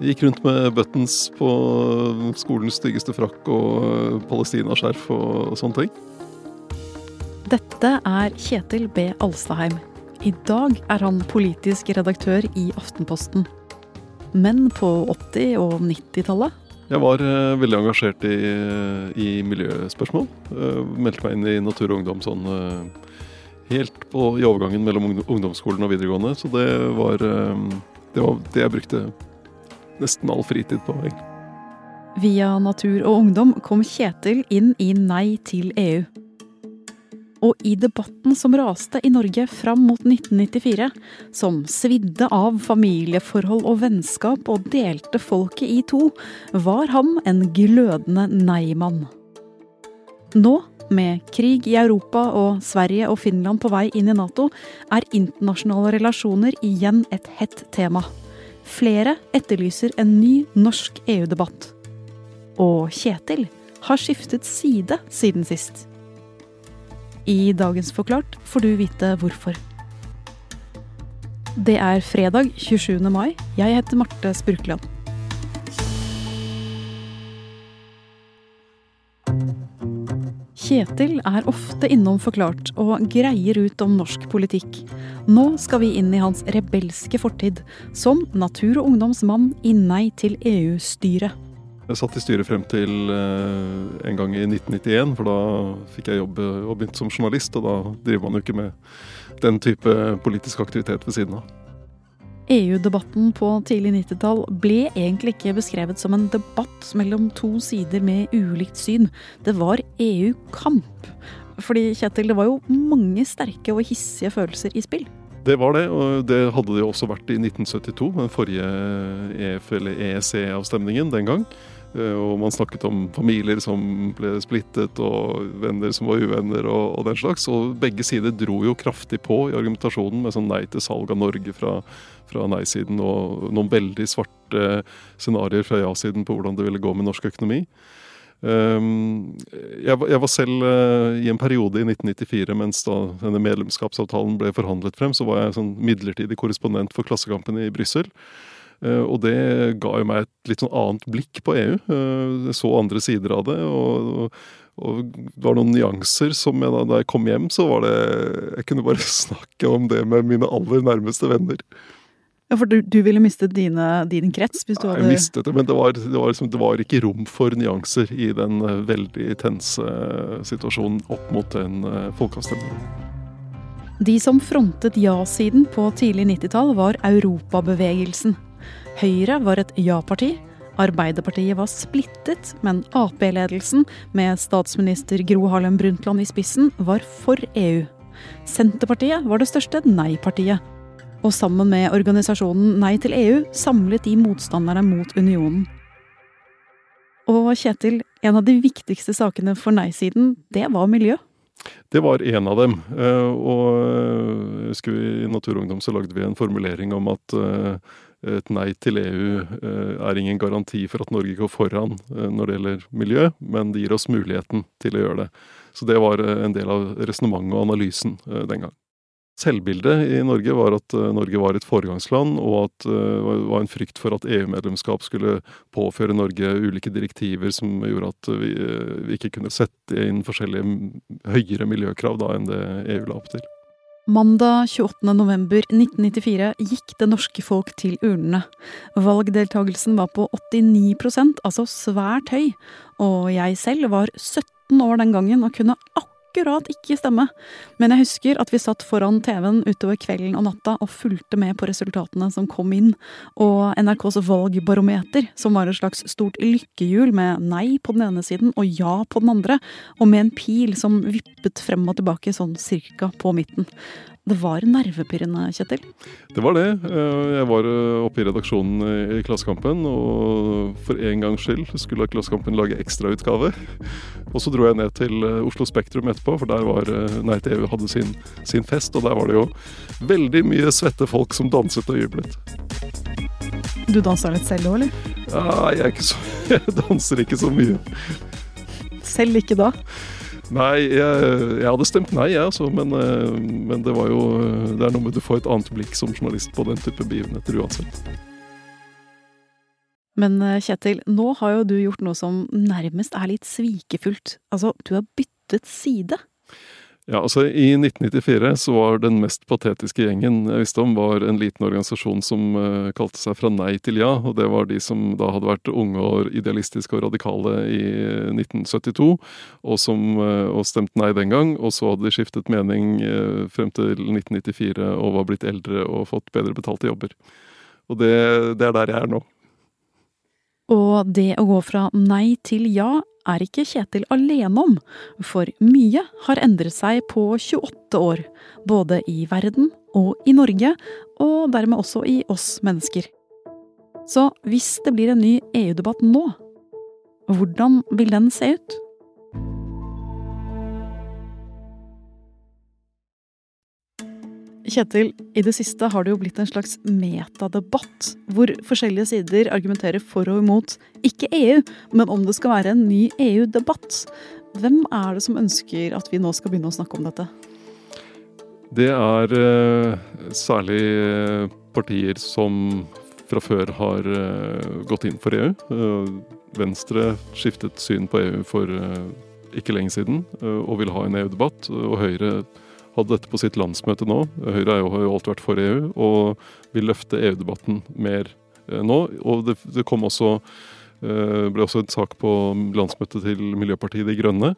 Gikk rundt med buttons på skolens styggeste frakk og palestinaskjerf og sånne ting. Dette er Kjetil B. Alstaheim. I dag er han politisk redaktør i Aftenposten. Men på 80- og 90-tallet Jeg var eh, veldig engasjert i, i miljøspørsmål. Eh, meldte meg inn i Natur og Ungdom sånn eh, helt på, i overgangen mellom ungdomsskolen og videregående. Så det var, eh, det var det jeg brukte nesten all fritid på. egentlig. Via Natur og Ungdom kom Kjetil inn i Nei til EU. Og i debatten som raste i Norge fram mot 1994, som svidde av familieforhold og vennskap og delte folket i to, var han en glødende nei-mann. Nå, med krig i Europa og Sverige og Finland på vei inn i Nato, er internasjonale relasjoner igjen et hett tema. Flere etterlyser en ny norsk EU-debatt. Og Kjetil har skiftet side siden sist. I dagens Forklart får du vite hvorfor. Det er fredag 27. mai. Jeg heter Marte Spurkland. Kjetil er ofte innom Forklart og greier ut om norsk politikk. Nå skal vi inn i hans rebelske fortid som natur- og ungdomsmann i Nei til EU-styret. Jeg satt i styret frem til eh, en gang i 1991, for da fikk jeg jobb og begynte som journalist, og da driver man jo ikke med den type politisk aktivitet ved siden av. EU-debatten på tidlig 90-tall ble egentlig ikke beskrevet som en debatt mellom to sider med ulikt syn. Det var EU-kamp. Fordi Kjetil, det var jo mange sterke og hissige følelser i spill. Det var det, og det hadde det også vært i 1972, den forrige EF- eller EEC-avstemningen den gang. Eh, Og man snakket om familier som ble splittet, og venner som var uvenner, og, og den slags. Og begge sider dro jo kraftig på i argumentasjonen med sånn nei til salg av Norge fra, fra nei-siden, og noen veldig svarte scenarioer fra ja-siden på hvordan det ville gå med norsk økonomi. Var- jeg var selv eh, i en periode i 1994, mens da denne medlemskapsavtalen ble forhandlet frem, så var jeg sånn midlertidig korrespondent for Klassekampen i Brussel. Eh, og det ga jo meg et litt sånn annet blikk på EU. Eh, jeg så andre sider av det. Og, og, det var noen nyanser som jeg da, da jeg kom hjem, så var det Jeg kunne bare snakke om det med mine aller nærmeste venner. Ja, For du, du ville mistet dine, din krets hvis du Jeg hadde mistet det, men det var, det, var liksom, det var ikke rom for nyanser i den eh, veldig tense situasjonen opp mot en uh, folkeavstemning. De som frontet ja-siden på tidlig 90-tall, var Europabevegelsen. Høyre var et ja-parti. Arbeiderpartiet var splittet, men Ap-ledelsen, med statsminister Gro Harlem Brundtland i spissen, var for EU. Senterpartiet var det største nei-partiet. Og sammen med organisasjonen Nei til EU samlet de motstanderne mot unionen. Og Kjetil, en av de viktigste sakene for nei-siden, det var miljø. Det var en av dem. eh, Og eh, husker vi i Naturungdom så lagde vi en formulering om at eh, et nei til EU eh, er ingen garanti for at Norge går foran eh, når det gjelder miljø, men det gir oss muligheten til å gjøre det. Så det var eh, en del av resonnementet og analysen den gang. Selvbildet i Norge var at Norge var et foregangsland, og at det var en frykt for at EU-medlemskap skulle påføre Norge ulike direktiver som gjorde at vi ikke kunne sette inn forskjellige høyere miljøkrav da enn det EU la opp til. Mandag 28.11.1994 gikk det norske folk til urnene. Valgdeltagelsen var på 89% altså svært høy. Og jeg selv var 17 år den gangen og kunne akkurat ikke stemme. Men jeg husker at vi satt foran TV-en utover kvelden og natta og fulgte med på resultatene som kom inn. Og NRKs valgbarometer, som var et slags stort lykkehjul med nei på den ene siden og ja på den andre, og med en pil som vippet frem og tilbake sånn cirka på midten. Det var nervepirrende, Kjetil. Det var det. Eh, Jeg var eh, oppe i redaksjonen i- i Klassekampen, og for en gangs skyld skulle Klassekampen lage ekstrautgave. Og så dro jeg ned til eh, Oslo Spektrum etterpå, for der var eh, Nei til EU hadde sin, sin fest, og der var det jo veldig mye svette folk som danset og jublet. Du dansa litt selv òg, eller? Ja, jeg, er ikke så, jeg danser ikke så mye. Selv ikke da? Nei, jeg, jeg hadde stemt nei, jeg, altså, men, eh, men det var jo Det er noe med du får et annet blikk som journalist på den type begivenheter uansett. Men Kjetil, nå har jo du gjort noe som nærmest er litt svikefullt. Altså, du har byttet side. Ja, altså I 1994 så var den mest patetiske gjengen jeg visste om, var en liten organisasjon som uh, kalte seg Fra nei til ja. og Det var de som da hadde vært unge og idealistiske og radikale i 1972, og som uh, stemte nei den gang. Og så hadde de skiftet mening uh, frem til 1994 og var blitt eldre og fått bedre betalte jobber. Og det, det er der jeg er nå. Og det å gå fra nei til ja er ikke Kjetil alene om, for mye har endret seg på 28 år. Både i verden og i Norge, og dermed også i oss mennesker. Så hvis det blir en ny EU-debatt nå, hvordan vil den se ut? Kjetil, i det siste har det jo blitt en slags metadebatt, hvor forskjellige sider argumenterer for og imot ikke EU, men om det skal være en ny EU-debatt. Hvem er det som ønsker at vi nå skal begynne å snakke om dette? Det er eh, særlig eh, partier som fra før har eh, gått inn for EU. Eh, Venstre skiftet syn på EU for eh, ikke lenge siden eh, og vil ha en EU-debatt. Og Høyre hadde dette på sitt landsmøte nå. Høyre har jo alltid vært for EU og vil løfte EU-debatten mer eh, nå. Og det, det kom også eh, ble også en sak på landsmøtet til Miljøpartiet De Grønne.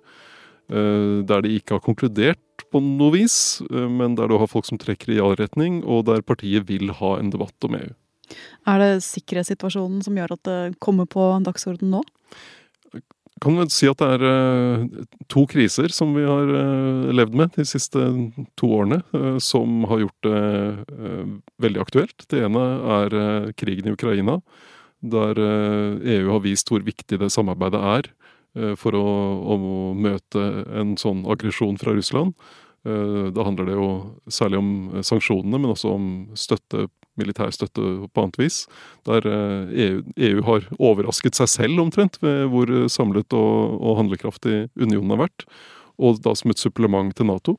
Eh, der de ikke har konkludert på noe vis, men der du har folk som trekker i all retning, og der partiet vil ha en debatt om EU. Er det sikkerhetssituasjonen som gjør at det kommer på dagsordenen nå? Kan vel si at det er uh, to kriser som vi har uh, levd med de siste to årene, uh, som har gjort det veldig aktuelt. Det ene er krigen i Ukraina, der EU har vist hvor viktig det samarbeidet er for å, å, møte en sånn aggresjon fra Russland. Da handler det jo særlig om sanksjonene, men også om støtte militær støtte på annet vis. Der EU, eh, EU, har overrasket seg selv omtrent ved hvor samlet og, og handlekraftig unionen har vært. Og da som et supplement til Nato.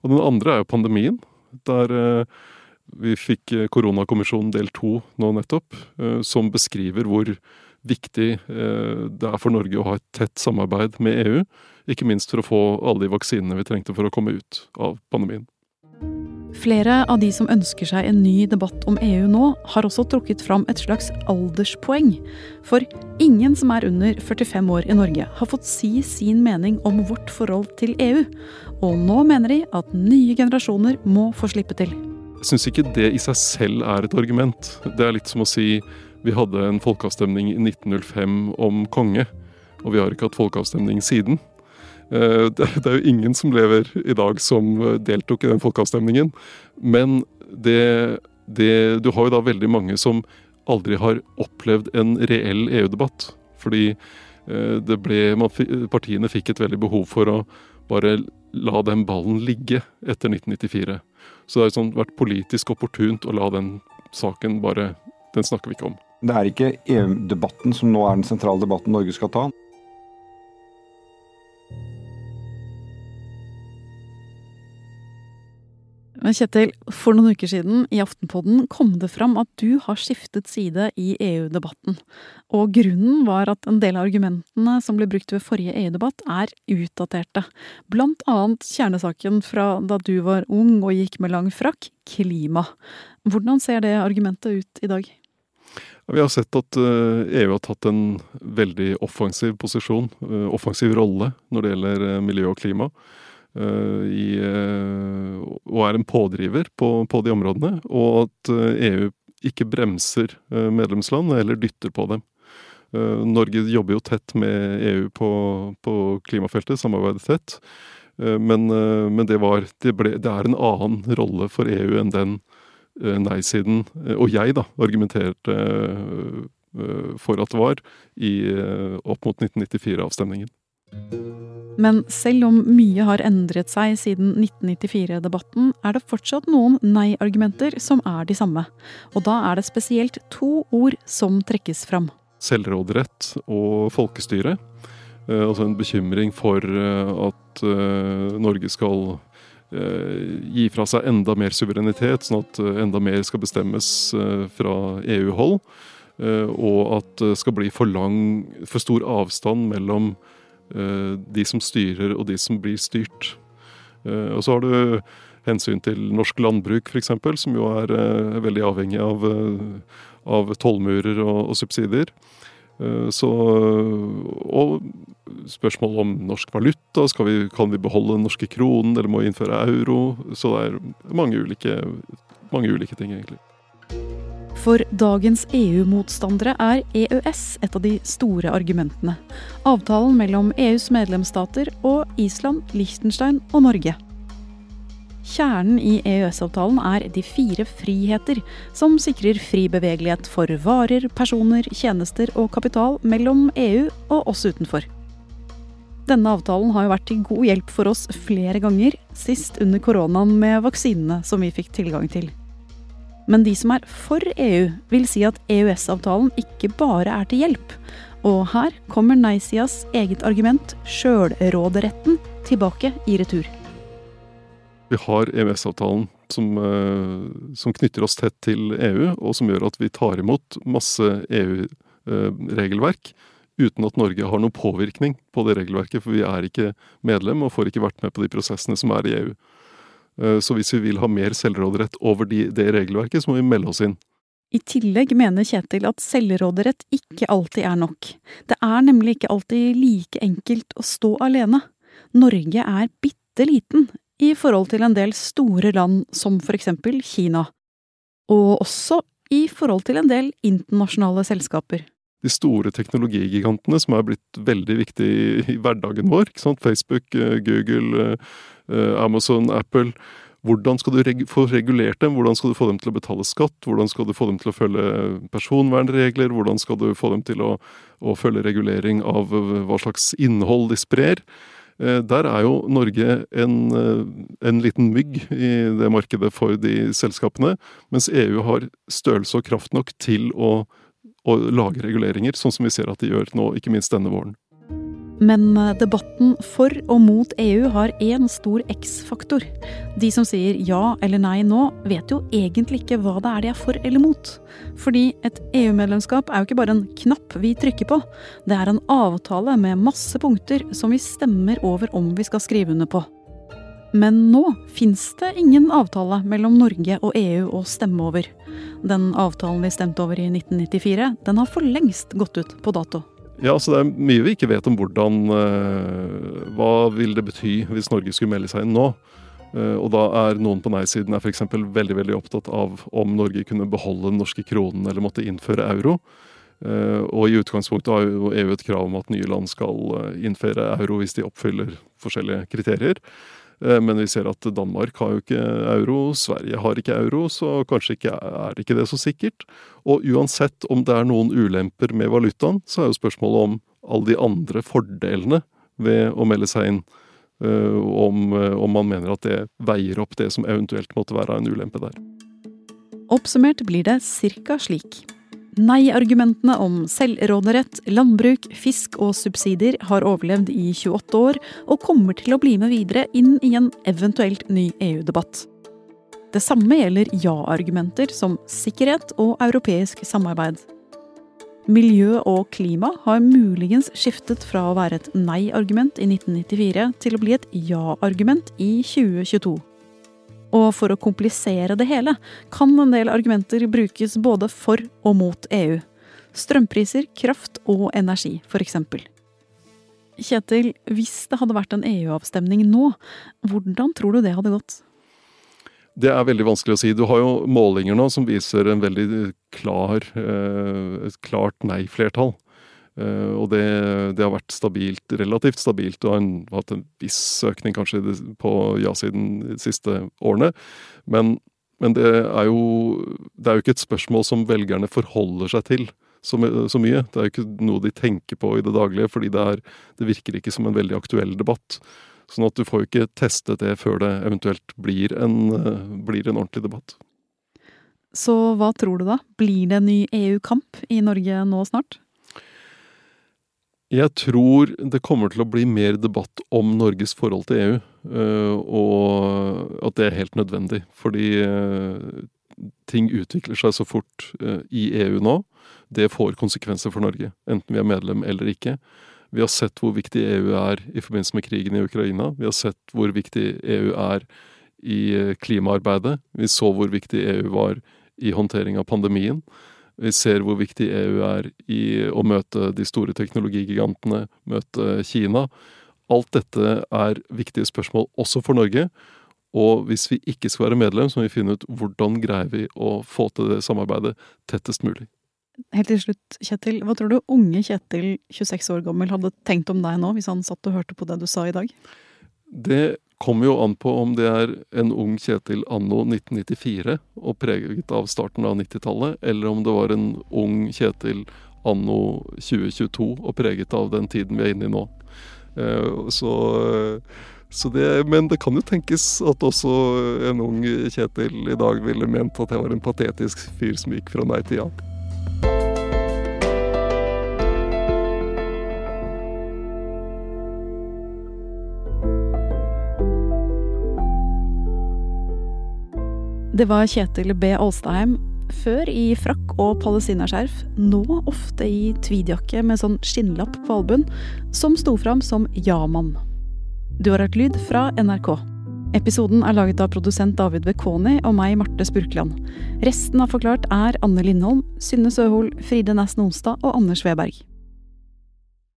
Og den andre er jo pandemien. Der eh, vi fikk koronakommisjonen del to nå nettopp, eh, som beskriver hvor viktig det er for Norge å ha et tett samarbeid med EU. Ikke minst for å få alle de vaksinene vi trengte for å komme ut av pandemien. Flere av de som ønsker seg en ny debatt om EU nå, har også trukket fram et slags alderspoeng. For ingen som er under 45 år i Norge, har fått si sin mening om vårt forhold til EU. Og nå mener de at nye generasjoner må få slippe til. Jeg syns ikke det i seg selv er et argument. Det er litt som å si vi hadde en folkeavstemning i 1905 om konge, og vi har ikke hatt folkeavstemning siden. Eh, det er jo ingen som lever i dag som eh, deltok i den folkeavstemningen. Men det, det, Du har jo da veldig mange som aldri har opplevd en reell EU-debatt. Fordi eh, det ble, partiene fikk et veldig behov for å bare la den ballen ligge etter 1994. Så det har sånn vært politisk opportunt å la den saken bare Den snakker vi ikke om. Det er ikke EU-debatten som nå er den sentrale debatten Norge skal ta. Men Kjetil, for noen uker siden i Aftenpodden kom det fram at du har skiftet side i EU-debatten. Og grunnen var at en del av argumentene som ble brukt ved forrige EU-debatt, er utdaterte. Blant annet kjernesaken fra da du var ung og gikk med lang frakk, klima. Hvordan ser det argumentet ut i dag? Vi har sett at EU eh, e har tatt en veldig offensiv posisjon, eh, offensiv rolle, når det gjelder eh, miljø og klima. Eh, i, eh, og er en pådriver på, på, de områdene. Og at EU eh, e ikke bremser medlemsland, eller dytter på dem. Norge jobber jo tett med EU på, på klimafeltet, samarbeider tett. Men, men det, var, det, ble, det, er en annen rolle for EU enn den nei-siden, og jeg, da, argumenterte for at det var i, opp mot 1994-avstemningen. Men selv om mye har endret seg siden 1994-debatten, er det fortsatt noen nei-argumenter som er de samme. Og da er det spesielt to ord som trekkes fram. Selvråderett og folkestyre. Eh, altså en bekymring for eh, at eh, Norge skal gi fra seg enda mer suverenitet, sånn at enda mer skal bestemmes fra EU-hold. og at det skal bli for lang, for stor avstand mellom de som styrer og de som blir styrt. Og så har du hensyn til norsk landbruk f.eks., som jo er veldig avhengig av, av tollmurer og, og subsidier. Så, og spørsmål om norsk valuta. Vi, kan vi beholde den norske kronen, eller må vi innføre euro? Så det er mange ulike, mange ulike ting, egentlig. For dagens EU-motstandere er EØS et av de store argumentene. Avtalen mellom EUs medlemsstater og Island, Liechtenstein og Norge. Kjernen i EØS-avtalen er de fire friheter, som sikrer fri bevegelighet for varer, personer, tjenester og kapital mellom EU og oss utenfor. Denne avtalen har jo vært til god hjelp for oss flere ganger, sist under koronaen med vaksinene som vi fikk tilgang til. Men de som er for EU, vil si at EØS-avtalen ikke bare er til hjelp. Og her kommer nei-sidas eget argument, sjølråderetten, tilbake i retur. Vi har EØS-avtalen som, eh, som, knytter oss tett til EU, og som gjør at vi tar imot masse EU-regelverk uten at Norge har noen påvirkning på det regelverket, for vi er ikke medlem og får ikke vært med på de prosessene som er i EU. Eh, så hvis vi vil ha mer selvråderett over de, det regelverket, så må vi melde oss inn. I tillegg mener Kjetil at selvråderett ikke alltid er nok. Det er nemlig ikke alltid like enkelt å stå alene. Norge er bitte liten i forhold til en del store land som for eksempel Kina. Og også i forhold til en del internasjonale selskaper. De store teknologigigantene som er blitt veldig viktige i hverdagen vår. Facebook, eh, Google, eh, Amazon, Apple. Hvordan skal du reg få regulert dem? Hvordan skal du få dem til å betale skatt? Hvordan skal du få dem til å følge personvernregler? Hvordan skal du få dem til å, å følge regulering av eh, hva slags innhold de sprer? Eh, der er jo Norge en, eh, en, liten mygg i det markedet for de selskapene, mens EU har størrelse og kraft nok til å, å lage reguleringer, sånn som vi ser at de gjør nå, ikke minst denne våren. Men eh, debatten for og mot EU har én stor X-faktor. De som sier ja eller nei nå, vet jo egentlig ikke hva det er de er for eller mot. Fordi et EU-medlemskap er jo ikke bare en knapp vi trykker på. Det er en avtale med masse punkter som vi stemmer over om vi skal skrive under på. Men nå fins det ingen avtale mellom Norge og EU å stemme over. Den avtalen vi stemte over i 1994, den har for lengst gått ut på dato. Ja, så Det er mye vi ikke vet om hvordan uh, Hva vil det bety hvis Norge skulle melde seg inn nå? Uh, og da er noen på nei-siden er f.eks. veldig veldig opptatt av om Norge kunne beholde den norske kronen eller måtte innføre euro. Uh, og i utgangspunktet har jo EU et krav om at nye land skal innføre euro hvis de oppfyller forskjellige kriterier. Eh, men vi ser at Danmark har jo ikke euro, Sverige har ikke euro, så kanskje ikke er ikke det så sikkert. Og uansett om det er noen ulemper med valutaen, så er jo spørsmålet om alle de andre fordelene ved å melde seg inn. Eh, om, eh, om man mener at det veier opp det som eventuelt måtte være en ulempe der. Oppsummert blir det cirka slik. Nei-argumentene om selvråderett, landbruk, fisk og subsidier har overlevd i 28 år, og kommer til å bli med videre inn i en eventuelt ny EU-debatt. Det samme gjelder ja-argumenter som sikkerhet og europeisk samarbeid. Miljø og klima har muligens skiftet fra å være et nei-argument i 1994 til å bli et ja-argument i 2022. Og for å komplisere det hele kan en del argumenter brukes både for og mot EU. Strømpriser, kraft og energi, f.eks. Kjetil, hvis det hadde vært en EU-avstemning nå, hvordan tror du det hadde gått? Det er veldig vanskelig å si. Du har jo målinger nå som viser en veldig klar, eh, et klart nei-flertall. Eh, og det, det, har vært stabilt, relativt stabilt, og har hatt en viss økning kanskje på ja-siden de siste årene. Men, men det, er jo, det er jo ikke et spørsmål som velgerne forholder seg til så, mye. Det er jo ikke noe de tenker på i det daglige, fordi det, er, det virker ikke som en veldig aktuell debatt. Sånn at du får jo ikke testet det før det eventuelt blir en, blir en ordentlig debatt. Så hva tror du da? Blir det en ny EU-kamp i Norge nå snart? Jeg tror det kommer til å bli mer debatt om Norges forhold til EU, eh, og at det er helt nødvendig. Fordi eh, ting utvikler seg så fort eh, i EU nå. Det får konsekvenser for Norge, enten vi er medlem eller ikke. Vi har sett hvor viktig EU er i forbindelse med krigen i Ukraina. Vi har sett hvor viktig EU er i klimaarbeidet. Vi så hvor viktig EU var i håndtering av pandemien. Vi ser hvor viktig EU er i å møte de store teknologigigantene, møte Kina. Alt dette er viktige spørsmål også for Norge. Og hvis vi ikke skal være medlem, så må vi finne ut hvordan greier vi å få til det samarbeidet tettest mulig. Helt til slutt, Kjetil. Hva tror du unge Kjetil, 26 år gammel, hadde tenkt om deg nå, hvis han satt og hørte på det du sa i dag? Det kommer jo an på om det er en ung Kjetil anno 1994 og preget av starten av 90-tallet, eller om det var en ung Kjetil anno 2022 og preget av den tiden vi er inne i nå. Eh, så så det, men det kan jo tenkes at også en ung Kjetil i dag ville ment at jeg var en patetisk fyr som gikk fra nei til ja. Det var Kjetil B. Alstheim, før i frakk og palestinaskjerf, nå ofte i tweedjakke med sånn skinnlapp på albuen, som sto fram som ja-mann. Du har hørt lyd fra NRK. Episoden er laget av produsent David Bekoni og meg, Marte Spurkland. Resten av Forklart er Anne Lindholm, Synne Søhol, Fride Næss Nonstad og Anders Weberg.